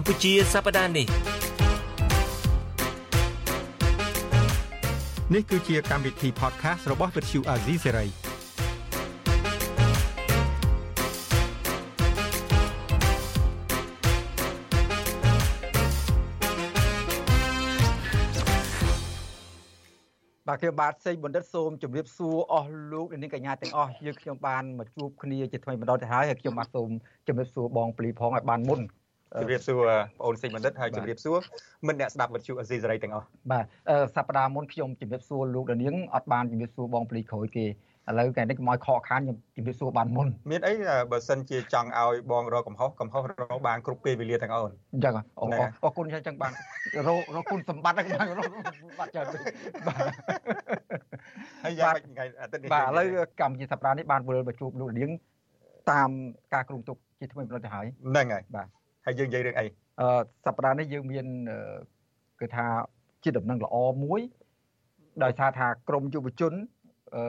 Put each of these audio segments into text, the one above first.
កម្ពុជាសប្តាហ៍នេះនេះគឺជាកម្មវិធី podcast របស់ Vuthu Azizi Serai បាទខ្ញុំបាទសេងបណ្ឌិតសូមជម្រាបសួរអស់លោកអ្នកនាងកញ្ញាទាំងអស់យើងខ្ញុំបានមកជួបគ្នាជាថ្មីម្ដងទៅហើយហើយខ្ញុំបាទសូមជម្រាបសួរបងពលីផងឲ្យបានមុន ជម្រាបសួរបងអូនសេងបណ្ឌិតហើយជម្រាបសួរមិត្តអ្នកស្ដាប់វិទ្យុអេស៊ីសេរីទាំងអស់បាទសប្តាហ៍មុនខ្ញុំជម្រាបសួរលោកនាងអត់បានជម្រាបសួរបងពលីក្រោយគេឥឡូវកែនេះកុំឲ្យខកខានខ្ញុំជំរាបសួរបានមុនមានអីបើសិនជាចង់ឲ្យបងរកកំហុសកំហុសរកបានគ្រប់ពេលវេលាទាំងអូនអញ្ចឹងអរគុណអញ្ចឹងបានរករកគុណសម្បត្តិហ្នឹងបានរកសម្បត្តិច្រើនបាទហើយយ៉ាងម៉េចថ្ងៃអាទិត្យនេះបាទឥឡូវកម្មវិធីសប្តាហ៍នេះបានវិលមកជួបលោកនាងតាមការគ្រោងទុកជាថ្មីម្ដងទៅហើយហ្នឹងហើយបាទ ហើយយើងនិយាយរឿងអីអឺសប្តាហ៍នេះយើងមានគឺថាជាដំណឹងល្អមួយ ដោយសារថាក្រមយុវជនអឺ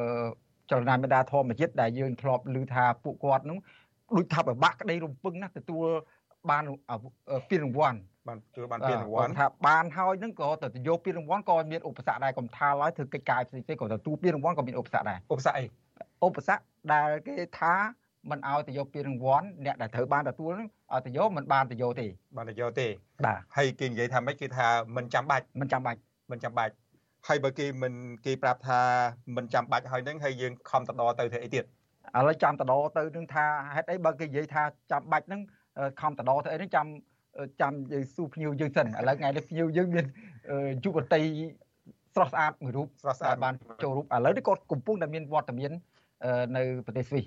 ចលនាមេដាធម្មជាតិដែលយើងធ្លាប់ឮថាពួកគាត់នោះដូចថាពិបាកក្តីរំពឹងណាទទួលបានពានរង្វាន់បានទទួលបានពានរង្វាន់ថាបានហើយនឹងក៏ទៅយកពានរង្វាន់ក៏មានឧបសគ្គដែរកុំថាឡើយធ្វើកិច្ចការផ្សេងៗក៏ទទួលពានរង្វាន់ក៏មានឧបសគ្គដែរឧបសគ្គអីឧបសគ្គដែលគេថាមិនឲ្យទៅយកពានរង្វាន់អ្នកដែលត្រូវបានទទួលនឹង ឲ្យទៅយកមិនបានទៅយកទេបានទៅយកទេបាទហើយគេនិយាយថាម៉េចគឺថាមិនចាំបាច់មិនចាំបាច់មិនចាំបាច់ហើយបើគេមិនគេប្រាប់ថាមិនចាំបាច់ហើយនឹងហើយយើងខំតដទៅធ្វើអីទៀតឥឡូវចាំតដទៅនឹងថាហេតុអីបើគេនិយាយថាចាំបាច់នឹងខំតដធ្វើអីនឹងចាំចាំយើងស៊ូភ្ញៀវយើងសិនឥឡូវថ្ងៃនេះភ្ញៀវយើងមានយុវតីស្រស់ស្អាតមួយរូបស្រស់ស្អាតបានចូលរូបឥឡូវនេះគាត់កំពុងតែមានវត្តមាននៅប្រទេសស្វីស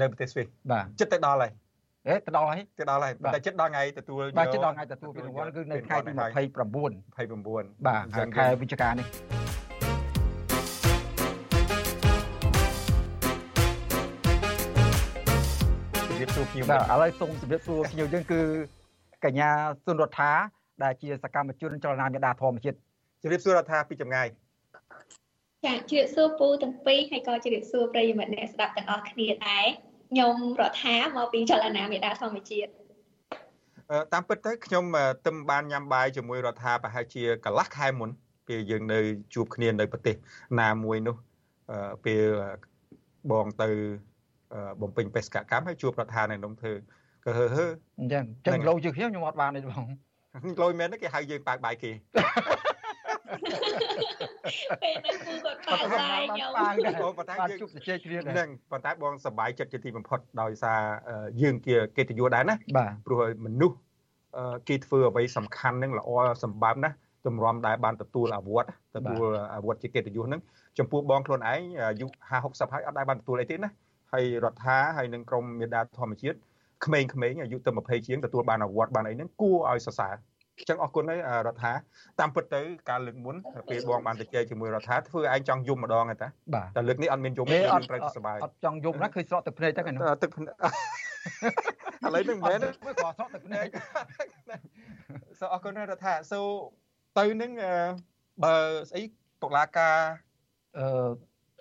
នៅប្រទេសស្វីសបាទចិត្តទៅដល់ហើយ អេទៅដល់ហើយទៅដល់ហើយតែចិត្តដល់ថ្ងៃទទួលបាទចិត្តដល់ថ្ងៃទទួលពានរង្វាន់គឺនៅថ្ងៃទី29 29បាទខែវិច្ឆិកានេះជម្រាបសួរភ្ញៀវបាទឥឡូវសូមជម្រាបសួរភ្ញៀវយើងគឺកញ្ញាសុនរដ្ឋាដែលជាសកម្មជនចលនាមេដាធម្មជាតិជម្រាបសួររដ្ឋាពីចម្ងាយចាជម្រាបសួរពូទាំងពីរហើយក៏ជម្រាបសួរប្រិយមិត្តអ្នកស្ដាប់ទាំងអស់គ្នាដែរ ខ្ញុំរដ្ឋាមកពីចលនាមេដាធម្មជាតិតាមពិតទៅខ្ញុំទឹមបានញ៉ាំបាយជាមួយរដ្ឋាប្រហែលជាកន្លះខែមុនពេលយើងនៅជួបគ្នានៅប្រទេសណាមួយនោះពេលបងទៅបំពេញបេសកកម្មហើយជួបរដ្ឋានៅក្នុងធ្វើក៏ហឺហឺអញ្ចឹងចឹងលោជាខ្ញុំខ្ញុំអត់បានទេបងលយមែនគេហៅយើងប៉ាកបាយគេ ពេលហ្នឹងគូគាត់ប៉ាកបាយខ្ញុំអូប៉ុន្តែយើងជួបជជែកគ្នាដែរហ្នឹងប៉ុន្តែបងសប្បាយចិត្តជាទីបំផុតដោយសារយើងជាកិត្តិយសដែរណាព្រោះមនុស្សគេធ្វើអ្វីសំខាន់នឹងល្អសម្បើមណាទម្រាំដែលបានទទួលអាវុធទទួលអាវុធជាកិត្តិយសហ្នឹងចំពោះបងខ្លួនឯងអាយុ50 60ហើយអត់ដែលបានទទួលអីទេណាហើយរដ្ឋាហើយនឹងក្រមមេដាធម្មជាតិក្មេងៗអាយុទៅ20ជាងទទួលបានអវត្តបានអីហ្នឹងគួរឲ្យសរសើរអញ្ចឹងអរគុណហើយរដ្ឋាតាមពិតទៅការលើកមុនពេលបងបានទៅជែកជាមួយរដ្ឋាធ្វើឯងចង់យំម្ដងទេតាតែលើកនេះអត់មានយំទេអត់ត្រូវសុបាយអត់ចង់យំណាឃើញស្រក់ទឹកភ្នែកទៅហ្នឹងទឹកភ្នែកឥឡូវហ្នឹងមែនមួយក៏ស្រក់ទឹកភ្នែកសូអរគុណរដ្ឋាសូទៅនឹងបើស្អីតុលាការអឺ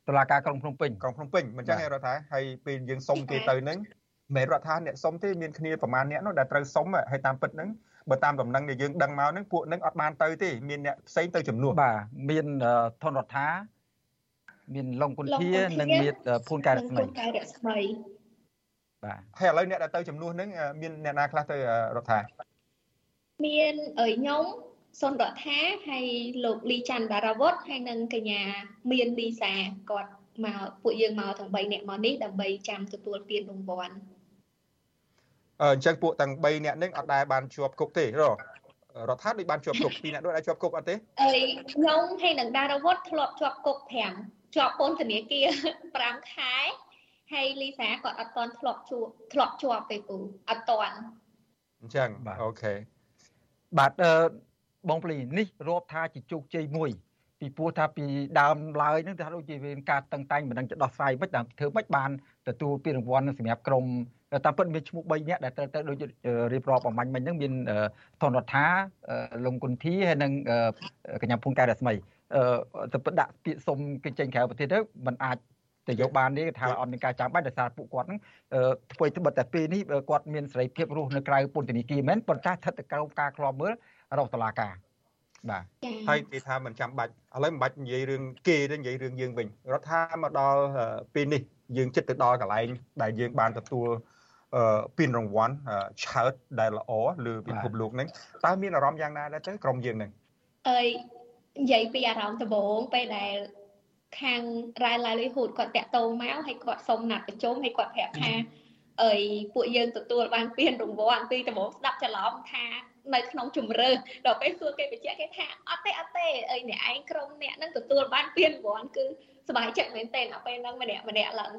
តុលាការក្រុងភ្នំពេញក្រុងភ្នំពេញមិនចឹងទេរដ្ឋាហើយពេលយើងសុំគេទៅនឹងមិនរដ្ឋាអ្នកសុំទេមានគ្នាប្រមាណអ្នកនោះដែលត្រូវសុំហើយតាមពិតហ្នឹង បើតាមដំណឹងដែលយើងដឹងមកហ្នឹងពួកហ្នឹងអត់បានទៅទេមានអ្នកផ្សេងទៅចំនួនបាទមានធនរដ្ឋាមានលងគុនធានិងមានភូនកែរស្មីភូនកែរស្មីបាទហើយឥឡូវអ្នកដែលទៅចំនួនហ្នឹងមានអ្នកណាខ្លះទៅរដ្ឋាមានអើយខ្ញុំសុនរដ្ឋាហើយលោកលីច័ន្ទបារាវុធហើយនិងកញ្ញាមានលីសាគាត់មកពួកយើងមកទាំង3នាក់មកនេះដើម្បីចាំទទួលពានរង្វាន់ អញ្ចឹងពួកទាំង3នាក់នឹងអត់ដែលបានជាប់គុកទេររដ្ឋាភិបាលបានជាប់គុកពីរនាក់នោះដែលជាប់គុកអត់ទេអីខ្ញុំហើយនឹងដារាវុធធ្លាប់ជាប់គុក5ជាប់ពន្ធនាគារ5ខែហើយលីសាគាត់អត់តន់ធ្លាប់ជួបធ្លាប់ជាប់ទេពូអត់តន់អញ្ចឹងអូខេបាទអឺបងប្លីនេះរាប់ថាជាជោគជ័យមួយពីព្រោះថាពីដើមឡើយនឹងថាដូចជាមានការតឹងតែងមិនដឹងจะដោះស្រាយមិនដឹងធ្វើម៉េចបានទទួលពានរង្វាន់សម្រាប់ក្រុម តាមពិតមានឈ្មោះ3នាក់ដែលត្រូវទៅដូចរៀបរាប់អំបញ្ញមិញហ្នឹងមានធនរដ្ឋាលងគុន្ធីហើយនិងកញ្ញាភូនកែរស្មីទៅពិតដាក់ពាក្យសុំគេចេញក្រៅប្រទេសទៅมันអាចតែយកបាននេះថាអត់មានការចាំបាច់ដោយសារពួកគាត់ហ្នឹងធ្វើត្បិតតែពេលនេះគាត់មានសេរីភាពរស់នៅក្រៅពន្ធនាគារមែនប៉ុន្តែស្ថិតទៅក្រោមការឃ្លាំមើលរបស់តុលាការបាទហើយគេថាមិនចាំបាច់ឥឡូវមិនបាច់និយាយរឿងគេទេនិយាយរឿងយើងវិញរដ្ឋាមកដល់ពេលនេះយើងចិត្តទៅដល់កន្លែងដែលយើងបានទទួលអឺ ពានរង្វាន់ឆើតដែលល្អលើពិភពលោកហ្នឹងតើមានអារម្មណ៍យ៉ាងណាដែរទៅក្រុមយើងហ្នឹងអើយនិយាយពីអារម្មណ៍ដំបូងពេលដែលខាង Ryan Livelihood គាត់តាក់ទងមកហើយគាត់សុំណាត់ប្រជុំហើយគាត់ប្រាប់ថាអើយពួកយើងទទួលបានពានរង្វាន់ពីដំបូងស្ដាប់ច្រឡំថានៅក្នុងជំរឿដល់ពេលសួរគេបញ្ជាក់គេថាអត់ទេអត់ទេអីអ្នកឯងក្រុមអ្នកនឹងទទួលបានពានរង្វាន់គឺសប្បាយចិត្តមែនទែនដល់ពេលហ្នឹងម្នាក់ម្នាក់ឡើង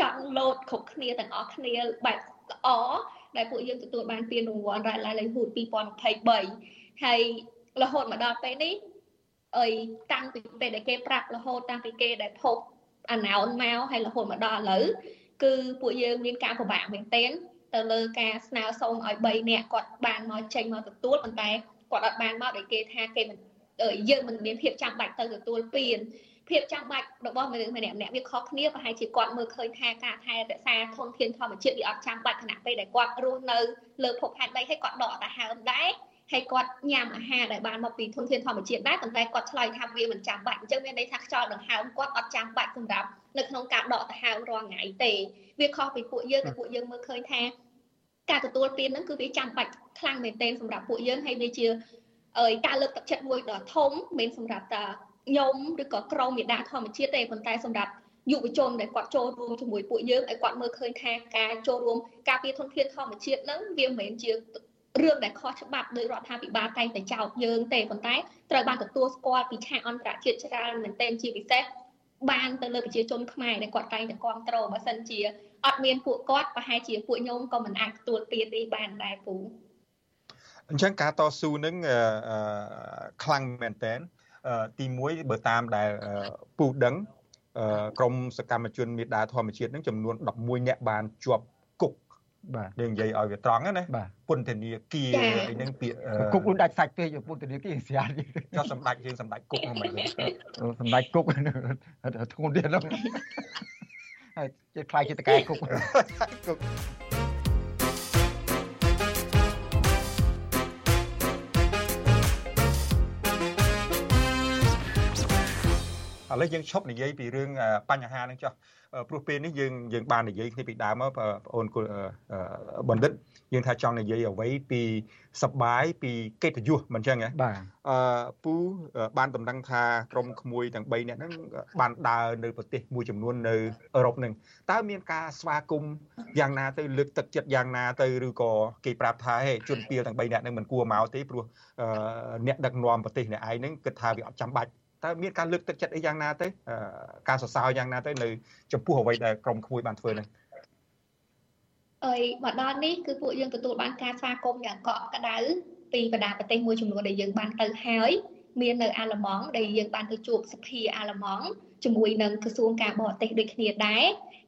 ចង់លោតគ្រប់គ្នាទាំងអស់គ្នាបែប ល្អដែលពួកយើងទទួលបានពានរង្វាន់ Red Livelihood 2023ហើយរហូតមកដល់ពេលនេះអីតាំងពីពេលដែលគេប្រាប់រហូតតាំងពីគេដែលផុសអាណោនមកហើយរហូតមកដល់ឥឡូវគឺពួកយើងមានការពិបាកមែនទែនទៅលើការស្នើសុំឲ្យ3នាក់គាត់បានមកចេញមកទទួលប៉ុន្តែគាត់អត់បានមកដោយគេថាគេមិនយើងមិនមានភាពចាំបាច់ទៅទទួលពាន ភាពចាំបាច់របស់មនុស្សម្នាក់ម្នាក់វាខុសគ្នាប្រហែលជាគាត់មើលឃើញថាការថែរក្សាធនធានធម្មជាតិវាអត់ចាំបាច់ខណៈពេលដែលគាត់រស់នៅលើភពផែនដីហើយគាត់ដកដង្ហើមដែរហើយគាត់ញ៉ាំអាហារដែលបានមកពីធនធានធម្មជាតិដែរប៉ុន្តែគាត់ឆ្លើយថាវាមិនចាំបាច់អញ្ចឹងមានន័យថាខ្យល់ដង្ហើមគាត់អត់ចាំបាច់សម្រាប់នៅក្នុងការដកដង្ហើមរាល់ថ្ងៃទេវាខុសពីពួកយើងដែលពួកយើងមើលឃើញថាការទទួលទានហ្នឹងគឺវាចាំបាច់ខ្លាំងមែនទែនសម្រាប់ពួកយើងហើយវាជាអើយការលើកទឹកចិត្តមួយដ៏ធំមិនសម្រាប់តា ខ្ញុំឬក៏ក្រមមេដាធម្មជាតិទេប៉ុន្តែសម្រាប់យុវជនដែលគាត់ចូលរួមជាមួយពួកយើងឲ្យគាត់មើលឃើញថាការចូលរួមការពារធនធានធម្មជាតិហ្នឹងវាមិនមែនជារឿងដែលខុសច្បាប់ដោយរដ្ឋាភិបាលតែងតែចោទយើងទេប៉ុន្តែត្រូវបានទទួលស្គាល់ពីឆាកអន្តរជាតិច្រើនមែនទែនជាពិសេសបានទៅលើប្រជាជនខ្មែរដែលគាត់តែងតែគ្រប់គ្រងបើសិនជាអត់មានពួកគាត់ប្រហែលជាពួកខ្ញុំក៏មិនអាចទទួលពាននេះបានដែរពូអញ្ចឹងការតស៊ូនឹងខ្លាំងមែនតើ ទី1បើតាមដែលពូដឹងក្រមសកម្មជនមេដាធម្មជាតិនឹងចំនួន11នាក់បានជាប់គុកបាទយើងនិយាយឲ្យវាត្រង់ណាពន្ធនាគារអីហ្នឹងពាក្យគុកខ្លួនដាច់សាច់ពេកពន្ធនាគារស្រាលចុះសម្ដេចយើងសម្ដេចគុកហ្នឹងមិនសម្ដេចគុកធ្ងន់ទៀតហ្នឹងហើយជាខ្លាយជាតកែគុកគុក ឥឡូវយើងឈប់និយាយពីរឿងបញ្ហាហ្នឹងចុះព្រោះពេលនេះយើងយើងបាននិយាយគ្នាពីដើមមកបងអូនបណ្ឌិតយើងថាចង់និយាយអ្វីពីសបាយពីកិត្តិយសមិនចឹងហ៎បាទអឺពូបានដំណឹងថាក្រុមក្មួយទាំង3នាក់ហ្នឹងបានដើរនៅប្រទេសមួយចំនួននៅអឺរ៉ុបហ្នឹងតើមានការស្វាគមន៍យ៉ាងណាទៅលើកទឹកចិត្តយ៉ាងណាទៅឬក៏គេប្រាប់ថាហេជនពីលទាំង3នាក់ហ្នឹងមិនគួរមកទេព្រោះអ្នកដឹកនាំប្រទេសអ្នកឯងហ្នឹងគិតថាវាអត់ចាំបាច់ តើមានការលើកទឹកចិត្តអីយ៉ាងណាទៅការសរសើរយ៉ាងណាទៅនៅចំពោះអ្វីដែលក្រុមក្មួយបានធ្វើនេះអីមកដល់នេះគឺពួកយើងទទួលបានការស្វាគមន៍យ៉ាងកក់ក្ដៅពីបណ្ដាប្រទេសមួយចំនួនដែលយើងបានទៅហើយ មាននៅអាល្លឺម៉ង់ដែលយើងបានទៅជួបសភាអាល្លឺម៉ង់ជាមួយនឹងក្រសួងការបរទេសដូចគ្នាដែរ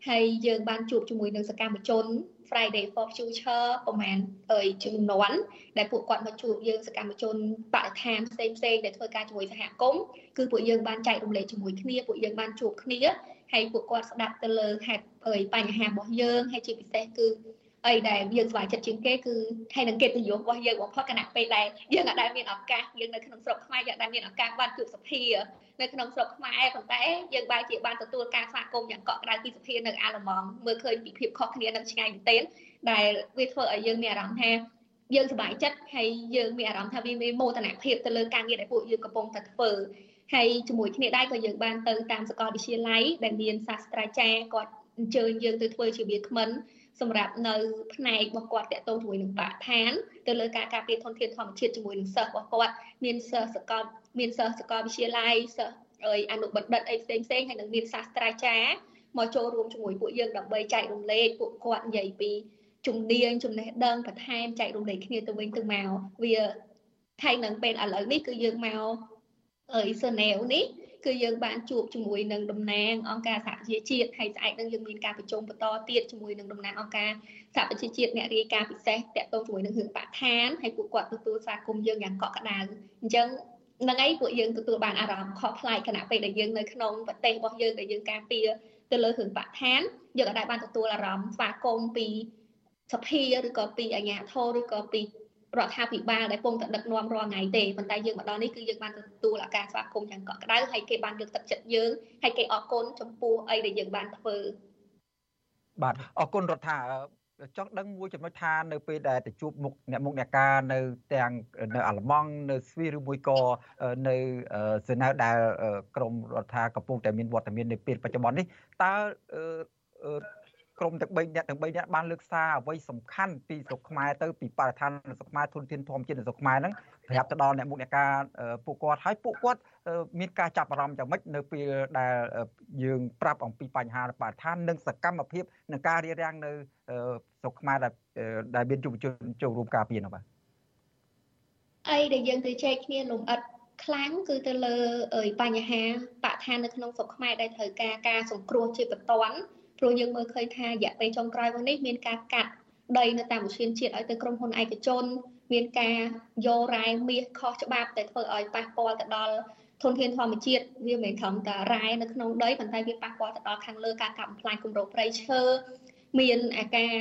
ហើយយើងបានជួបជាមួយនឹងសកម្មជន Friday for Future ប្រហែលអើយជំនាន់ដែលពួកគាត់មកជួបយើងសកម្មជនបរិស្ថានផ្សេងផ្សេងដែលធ្វើការជាមួយសហគមន៍គឺពួកយើងបានចែករំលែកជាមួយគ្នាពួកយើងបានជួបគ្នាហើយពួកគាត់ស្ដាប់ទៅលើហេតុអើយបញ្ហារបស់យើងហើយជាពិសេសគឺ អីដែលយើងស្វែងចិត្តជាងគេគឺហើយនឹងកិត្តិយសរបស់យើងបំផុតគណៈពេលដែលយើងអាចដែលមានឱកាសយើងនៅក្នុងស្រុកខ្មែរយើងដែលមានឱកាសបានជួបសភានៅក្នុងស្រុកខ្មែរប៉ុន្តែយើងបែរជាបានទទួលការស្វាគមន៍យ៉ាងកក់ក្ដៅពីសភានៅអាល្លឺម៉ង់មើលឃើញពីភាពខុសគ្នានឹងឆ្ងាយមែនទែនដែលវាធ្វើឲ្យយើងមានអារម្មណ៍ថាយើងសប្បាយចិត្តហើយយើងមានអារម្មណ៍ថាវាមានមោទនភាពទៅលើការងារដែលពួកយើងកំពុងតែធ្វើហើយជាមួយគ្នាដែរក៏យើងបានទៅតាមសាកលវិទ្យាល័យដែលមានសាស្ត្រាចារ្យគាត់អញ្ជើញយើងទៅធ្វើជាវាគ្មិន សម្រាប់នៅផ្នែករបស់គាត់តកតងជាមួយនឹងបរិស្ថានទៅលើការការពារធនធានធម្មជាតិជាមួយនឹងសិស្សរបស់គាត់មានសិស្សសកលមានសិស្សសកលវិទ្យាល័យសិស្សអីអនុបណ្ឌិតអីផ្សេងផ្សេងហើយនឹងមានសាស្ត្រាចារ្យមកចូលរួមជាមួយពួកយើងដើម្បីចែករំលែកពួកគាត់និយាយពីជំនាញចំណេះដឹងបន្ថែមចែករំលែកគ្នាទៅវិញទៅមកវាថៃនឹងពេលឥឡូវនេះគឺយើងមកអីសឺណែវនេះ គឺយើងបានជួបជាមួយនឹងតំណាងអង្គការសហប្រជាជាតិហើយស្អែកនឹងយើងមានការប្រជុំបន្តទៀតជាមួយនឹងតំណាងអង្គការសហប្រជាជាតិអ្នករាយការណ៍ពិសេសតាក់ទងជាមួយនឹងរឿងបរិស្ថានហើយពួកគាត់ទទួលស្វាគមន៍យើងយ៉ាងកក់ក្ដៅអញ្ចឹងហ្នឹងហើយពួកយើងទទួលបានអារម្មណ៍ខុសប្លែកខណៈពេលដែលយើងនៅក្នុងប្រទេសរបស់យើងដែលយើងការពារទៅលើរឿងបរិស្ថានយើងអាចបានទទួលអារម្មណ៍ស្វាគមន៍ពីសភាឬក៏ពីអាជ្ញាធរឬក៏ពី រដ្ឋាភិបាលដែលពងតែដឹកនាំរាល់ថ្ងៃទេប៉ុន្តែយើងមកដល់នេះគឺយើងបានទទួលអាការស្វាគមន៍យ៉ាងកក់ក្ដៅហើយគេបានលើកទឹកចិត្តយើងហើយគេអរគុណចំពោះអីដែលយើងបានធ្វើបាទអរគុណរដ្ឋាចង់ដឹងមួយចំណុចថានៅពេលដែលទៅជួបមុខអ្នកមុខអ្នកការនៅទាំងនៅអាល្លឺម៉ង់នៅស្វីឬមួយក៏នៅសេណាដែលក្រមរដ្ឋាកំពុងតែមានវត្តមាននៅពេលបច្ចុប្បន្ននេះតើ ក្រុមទាំង3អ្នកទាំង3អ្នកបានលើកសារអ្វីសំខាន់ពីស្រុកខ្មែរទៅពីបរិស្ថានស្រុកខ្មែរធនធានធម្មជាតិនៅស្រុកខ្មែរហ្នឹងប្រាប់ទៅដល់អ្នកមុខអ្នកការពួកគាត់ហើយពួកគាត់មានការចាប់អារម្មណ៍យ៉ាងម៉េចនៅពេលដែលយើងប្រាប់អំពីបញ្ហាបរិស្ថាននិងសកម្មភាពនឹងការរៀបរៀងនៅស្រុកខ្មែរដែលដែលមានយុវជនចូលរួមការពារនោះបាទអីដែលយើងទៅចែកគ្នាលំអិតខ្លាំងគឺទៅលើបញ្ហាបរិស្ថាននៅក្នុងស្រុកខ្មែរដែលត្រូវការការសង្គ្រោះជាបន្ទាន់ ព្រោះយើងមើលឃើញថារយៈពេលចុងក្រោយមកនេះមានការកាត់ដីនៅតាមឧទ្យានជាតិឲ្យទៅក្រុមហ៊ុនឯកជន មានការយករ៉ែមាសខុសច្បាប់តែធ្វើឲ្យប៉ះពាល់ទៅដល់ធនធានធម្មជាតិវាមិនត្រឹមតែរ៉ែនៅក្នុងដីប៉ុន្តែវាប៉ះពាល់ទៅដល់ខាងលើការកាប់បំផ្លាញគម្របព្រៃឈើមានអាការ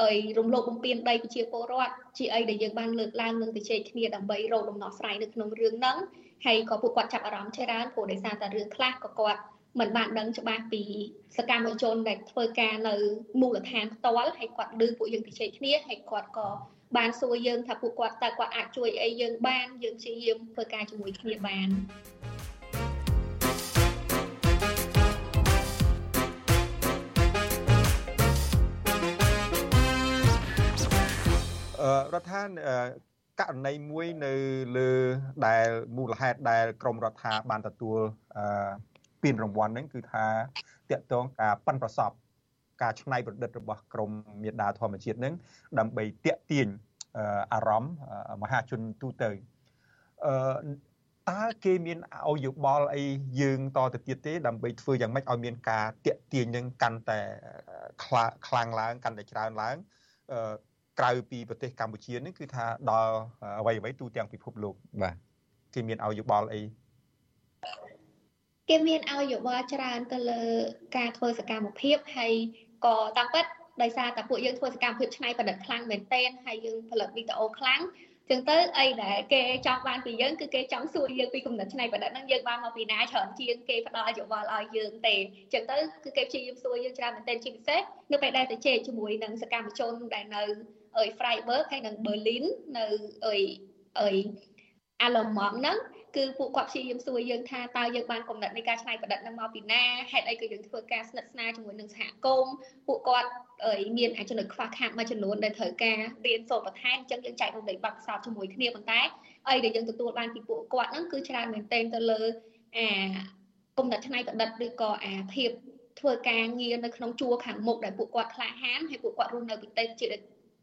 អីរំលោភបំពានដីប្រជាពលរដ្ឋជាអីដែលយើងបានលើកឡើងនឹងទៅជែកគ្នាដើម្បីរកដំណោះស្រាយនៅក្នុងរឿងហ្នឹងហើយក៏ពួកគាត់ចាប់អារម្មណ៍ច្រើនព្រោះដោយសារតែរឿងខ្លះក៏គាត់ មិនបានដឹងច្បាស់ពីសកម្មជនដែលធ្វើការនៅមូលដ្ឋានផ្ទាល់ហើយគាត់ឮពួកយើងទៅជែកគ្នាហើយគាត់ក៏បានសួរយើងថាពួកគាត់តើគាត់អាចជួយអីយើងបានយើងព្យាយាមធ្វើការជាមួយគ្នាបានរដ្ឋាករណីមួយនៅលើដែលមូលហេតុដែលក្រមរដ្ឋាបានទទួលអឺ ពានរង្វាន់ហ្នឹងគឺថាតកតងការប៉ិនប្រសពការច្នៃប្រឌិតរបស់ក្រមមេដាធម្មជាតិហ្នឹងដើម្បីតេទៀងអារម្មណ៍មហាជនទូទៅអឺតើគេមានឲ្យយោបល់អីយើងតទៅទៀតទេដើម្បីធ្វើយ៉ាងម៉េចឲ្យមានការតេទៀងនឹងកាន់តែខ្លាំងឡើងកាន់តែច្រើនឡើងអឺក្រៅពីប្រទេសកម្ពុជានេះគឺថាដល់អ្វីអ្វីទូទាំងពិភពលោកបាទគេមានឲ្យយោបល់អី គេមានឲ្យយោបល់ច្រើនទៅលើការធ្វើសកម្មភាពហើយក៏តាមពិតដោយសារតែពួកយើងធ្វើសកម្មភាពឆ្នៃប្រឌិតខ្លាំងមែនទែនហើយយើងផលិតវីដេអូខ្លាំងចឹងទៅអីដែលគេចង់បានពីយើងគឺគេចង់សួរយើងពីគំនិតឆ្នៃប្រឌិតហ្នឹងយើងបានមកពីណាច្រើនជាងគេផ្ដល់យោបល់ឲ្យយើងទេចឹងទៅគឺគេព្យាយាមសួរយើងច្រើនមែនទែនជាពិសេសនៅពេលដែលទៅជែកជាមួយនឹងសកម្មជនដែលនៅអើយ Freiburg ហើយនិង Berlin នៅអើយអើយ Allemand ហ្នឹង គឺពួកគាត់ព្យាយាមសួរយើងថាតើយើងបានកំណត់នៃការច្នៃប្រឌិតនឹងមកពីណាហេតុអីក៏យើងធ្វើការស្និទ្ធស្នាលជាមួយនឹងសហគមន៍ពួកគាត់មានចំណុចខ្វះខាតមួយចំនួនដែលត្រូវការរៀនសូត្របន្ថែមអញ្ចឹងយើងចែករំលែកបទពិសោធន៍ជាមួយគ្នាប៉ុន្តែអីដែលយើងទទួលបានពីពួកគាត់ហ្នឹងគឺច្រើនមែនទែនទៅលើអាគំនិតច្នៃប្រឌិតឬក៏អាភាពធ្វើការងារនៅក្នុងជួរខាងមុខដែលពួកគាត់ក្លាហានហើយពួកគាត់រស់នៅប្រទេសជា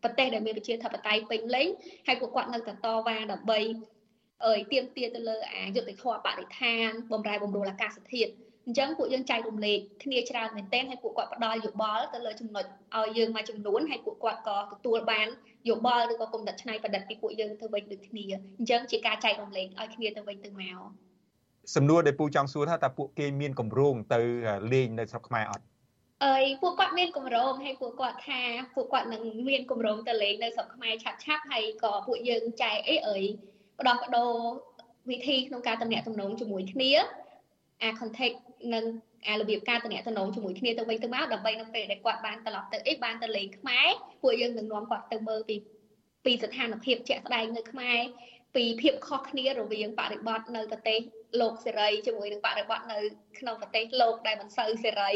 ប្រទេសដែលមានប្រជាធិបតេយ្យពេញលេញហើយពួកគាត់នៅតែតវ៉ាដើម្បី អើយទៀមទាទៅលើអាយុទ្ធធម៌បរិស្ថានបំរែបំរួលអាកាសធាតុអញ្ចឹងពួកយើងចែករំលែកគ្នាច្រើនមែនទែនហើយពួកគាត់ផ្ដល់យោបល់ទៅលើចំណុចឲ្យយើងមួយចំនួនហើយពួកគាត់ក៏ទទួលបានយោបល់ឬក៏គំនិតច្នៃប្រឌិតពីពួកយើងទៅវិញដូចគ្នាអញ្ចឹងជាការចែករំលែកឲ្យគ្នាទៅវិញទៅមកសំណួរដែលពូចង់សួរថាតើពួកគេមានកម្រងទៅលេងនៅស្រុកខ្មែរអត់អើយពួកគាត់មានកម្រងហើយពួកគាត់ថាពួកគាត់នឹងមានកម្រងទៅលេងនៅស្រុកខ្មែរឆាប់ឆាប់ហើយក៏ពួកយើងចែកអីអើយ ផ្ដោះប្ដូរវិធីក្នុងការតំណាក់តំណងជាមួយគ្នាអា contact និងអារបៀបការតំណាក់តំណងជាមួយគ្នាទៅវិញទៅមកដើម្បីនៅពេលដែលគាត់បានត្រឡប់ទៅអីបានទៅលេងខ្មែរពួកយើងនឹងនាំគាត់ទៅមើលពីពីស្ថានភាពជាក់ស្ដែងនៅខ្មែរពីភាពខុសគ្នារវាងបរិបទនៅប្រទេសលោកសេរីជាមួយនឹងបរិបទនៅក្នុងប្រទេសលោកដែលមិនសូវសេរី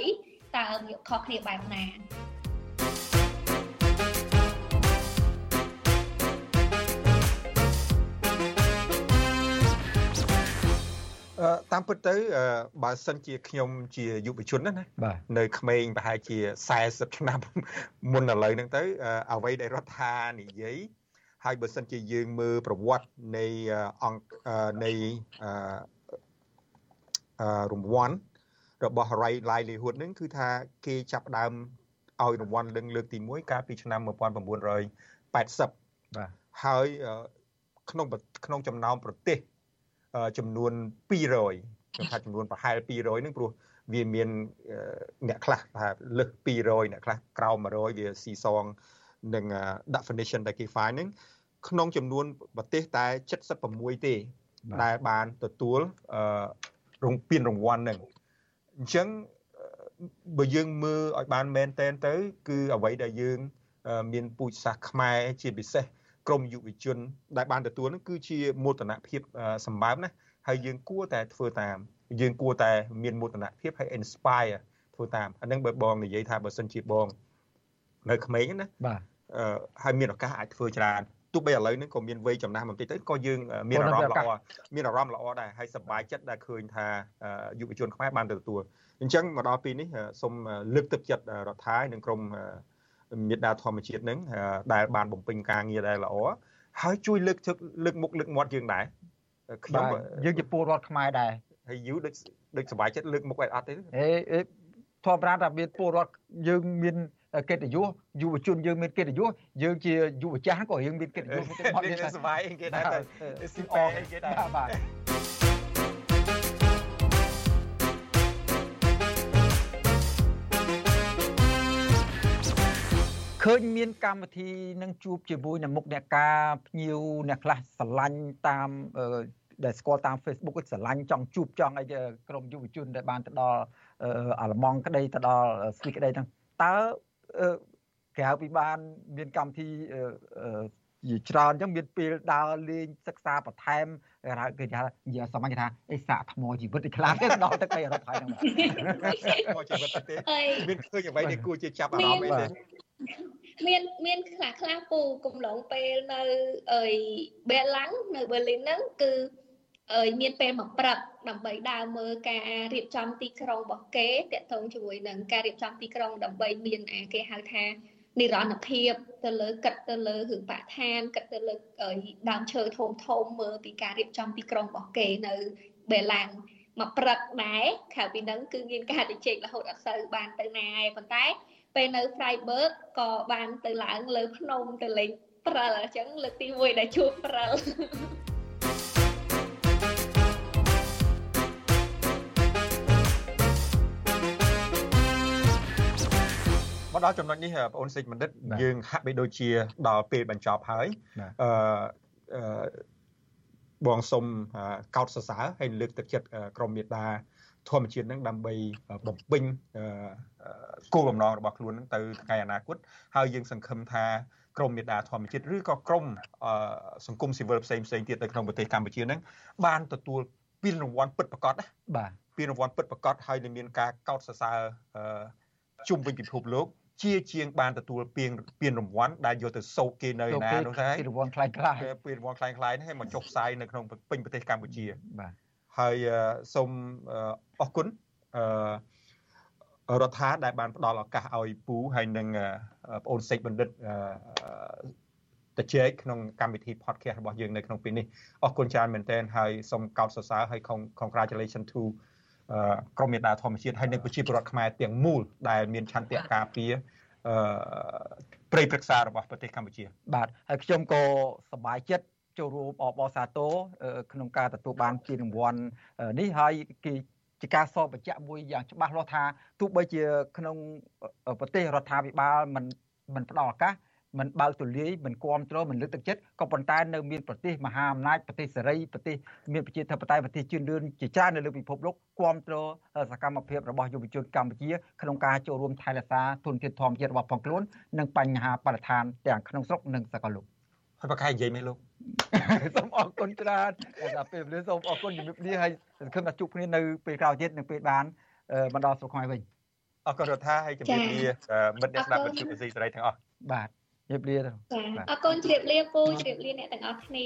តើវាខុសគ្នាបែបណា តាមពិតទៅបើសិនជាខ្ញុំជាយុវជនណានៅក្មេងប្រហែលជា40ឆ្នាំមុនឥឡូវហ្នឹងទៅអ្វីដែលរដ្ឋានិយាយហើយបើសិនជាយើងមើលប្រវត្តិនៃអង្គនៃរង្វាន់របស់ Right Livelihood ហ្នឹងគឺថាគេចាប់ដើមឲ្យរង្វាន់លើកទី1កាលពីឆ្នាំ1980បាទហើយក្នុងក្នុងចំណោមប្រទេស ចំនួន200ខ្ញុំថាចំនួនប្រហែល200ហ្នឹងព្រោះវាមានអ្នកខ្លះថាលើស200អ្នកខ្លះក្រោម100វាស៊ីសងនឹង definition ដែលគេ find ហ្នឹងក្នុងចំនួនប្រទេសតែ76ទេដែលបានទទួលរងពានរង្វាន់ហ្នឹងអញ្ចឹងបើយើងមើលឲ្យបានមែនតែនទៅ គឺអ្វីដែលយើង មានពូជសាសន៍ខ្មែរជាពិសេស ក្រមយុវជន ដែលបានទទួលនឹងគឺជាមោទនភាពសម្បើមណាហើយយើងគួរតែធ្វើតាមយើងគួរតែមានមោទនភាពហើយ inspire ធ្វើតាមអានឹងបើបងនិយាយថាបើសិនជាបងនៅក្មេងណាបាទហើយមានឱកាសអាចធ្វើច្រើនទោះបីឥឡូវនេះក៏មានវ័យចំណាស់បន្តិចទៅក៏យើងមានអារម្មណ៍ល្អមានអារម្មណ៍ល្អដែរហើយសប្បាយចិត្តដែលឃើញថាយុវជនខ្មែរបានទទួលអញ្ចឹងមកដល់ពេលនេះសូមលើកទឹកចិត្តរដ្ឋាភិបាលនិងក្រម មេដាធម្មជាតិនឹងដែលបានបំពេញការងារដែលល្អហើយជួយលើកទឹកលើកមុខលើកមាត់យើងដែរខ្ញុំយើងជាពលរដ្ឋខ្មែរដែរហើយយូដូចដូចសុបាយចិត្តលើកមុខឲ្យអត់ទេអេអេធម្មតាថាមានពលរដ្ឋយើងមានកិត្តិយសយុវជនយើងមានកិត្តិយសយើងជាយុវចាស់ក៏យើងមានកិត្តិយសទៅមកនេះសុបាយគេដែរតែស៊ីប៉ែគេដែរបាទ ឃើញមានកម្មវិធីនឹងជួបជាមួយនឹងមុខអ្នកការភ្ញៀវអ្នកខ្លះស្រឡាញ់តាមដែលស្គាល់តាម Facebook ស្រឡាញ់ចង់ជួបចង់អីក្រុមយុវជនដែលបានទៅដល់អាល្លឺម៉ង់ក្តីទៅដល់ស្វីសក្តីហ្នឹងតើក្រៅពីបានមានកម្មវិធីជាច្រើនអញ្ចឹងមានពេលដើរលេងសិក្សាបន្ថែមគេថានិយាយសមញ្ញថាអេសាកថ្មជីវិតឯខ្លះទេដល់ទឹកអីអឺរ៉ុបហើយហ្នឹងថ្មជីវិតទេមានឃើញអ្វីដែលគួរជាចាប់អារម្មណ៍អីទេ មានមានខ្លះខ្លះពូកំឡុងពេលនៅអីបេឡាំងនៅប៊ឺលីនហ្នឹងគឺអើយមានពេលមកព្រឹកដើម្បីដើរមើលការរៀបចំទីក្រុងរបស់គេតកតងជាមួយនឹងការរៀបចំទីក្រុងដើម្បីមានអាគេហៅថានិរន្តរភាពទៅលើគិតទៅលើរឿងបរិស្ថានគិតទៅលើដើមឈើធំធំមើលពីការរៀបចំទីក្រុងរបស់គេនៅបេឡាំងមកព្រឹកដែរក្រៅពីហ្នឹងគឺមានការជជែករហូតអត់សូវបានទៅណាឯប៉ុន្តែ ពេលនៅ Freiburg ក៏បានទៅឡើងលើភ្នំទៅលេងព្រិលអញ្ចឹងលើកទី1ដែលជួបព្រិលមកដល់ចំណុចនេះបងអូនសេចបណ្ឌិត យើងហាក់បីដូចជាដល់ពេលបញ្ចប់ហើយអឺបងសុំកោតសរសើរហើយលើកទឹកចិត្តក្រមមេដា ធម្មជាតិនឹងដើម្បីបំពេញគោលបំណងរបស់ខ្លួននឹងទៅថ្ងៃអនាគតហើយយើងសង្ឃឹមថាក្រមមេដាធម្មជាតិឬក៏ក្រមសង្គមស៊ីវិលផ្សេងផ្សេងទៀតនៅក្នុងប្រទេសកម្ពុជានឹងបានទទួលពានរង្វាន់ពិតប្រាកដណាបាទពានរង្វាន់ពិតប្រាកដហើយនឹងមានការកោតសរសើរជុំវិញពិភពលោកជាជាងបានទទួលពានពានរង្វាន់ដែលយកទៅសោកគេនៅណានោះទេពានរង្វាន់ខ្លាំងខ្លាយពានរង្វាន់ខ្លាំងខ្លាយនេះឲ្យមកចុះផ្សាយនៅក្នុងពេញប្រទេសកម្ពុជាបាទ ហើយសូមអរគុណអឺរដ្ឋាដែលបានផ្ដល់ឱកាសឲ្យពូហើយនិងបងអូនសេចបណ្ឌិតទៅជែកក្នុងកម្មវិធី podcast របស់យើងនៅក្នុងពេលនេះអរគុណច្រើនមែនទែនហើយសូមកោតសរសើរហើយ congratulations to ក្រមមេដាធម្មជាតិហើយនិងប្រជាពលរដ្ឋខ្មែរទាំងមូលដែលមានឆន្ទៈការពារអឺព្រៃព្រឹក្សារបស់ប្រទេសកម្ពុជា បាទហើយខ្ញុំក៏សប្បាយចិត្ត ចូលរួមអបអសាទរក្នុងការទទួលបានពានរង្វាន់នេះហើយគេជាការសបបញ្ជាក់មួយយ៉ាងច្បាស់លាស់ថាទោះបីជាក្នុងប្រទេសរដ្ឋាភិបាលមិនមិនផ្ដល់ឱកាសមិនបើកទូលាយមិនគ្រប់គ្រងមិនលើកទឹកចិត្តក៏ប៉ុន្តែនៅមានប្រទេសមហាអំណាចប្រទេសសេរីប្រទេសមានប្រជាធិបតេយ្យប្រទេសជឿនលឿនជាច្រើននៅលើពិភពលោកគ្រប់គ្រងសកម្មភាពរបស់យុវជនកម្ពុជាក្នុងការចូលរួមថែរក្សាទុនធានធម្មជាតិរបស់ផងខ្លួននិងបញ្ហាបរិស្ថានទាំងក្នុងស្រុកនិងសកលលោកហើយប្រកាសនិយាយមែនលោក សូមអរគុណច្រើនដល់ពេលវេលាសូមអរគុណជំរាបលាហើយសង្ឃឹមថាជួបគ្នានៅពេលក្រោយទៀតនឹងពេលបានមកដល់ស្រុកខ្មែរវិញអរគុណរដ្ឋាហើយជំរាបលាមិត្តអ្នកស្ដាប់វិទ្យុអេស៊ីសេរីទាំងអស់បាទជម្រាបលាទៅអរគុណជម្រាបលាពូជម្រាបលាអ្នកទាំងអស់គ្នា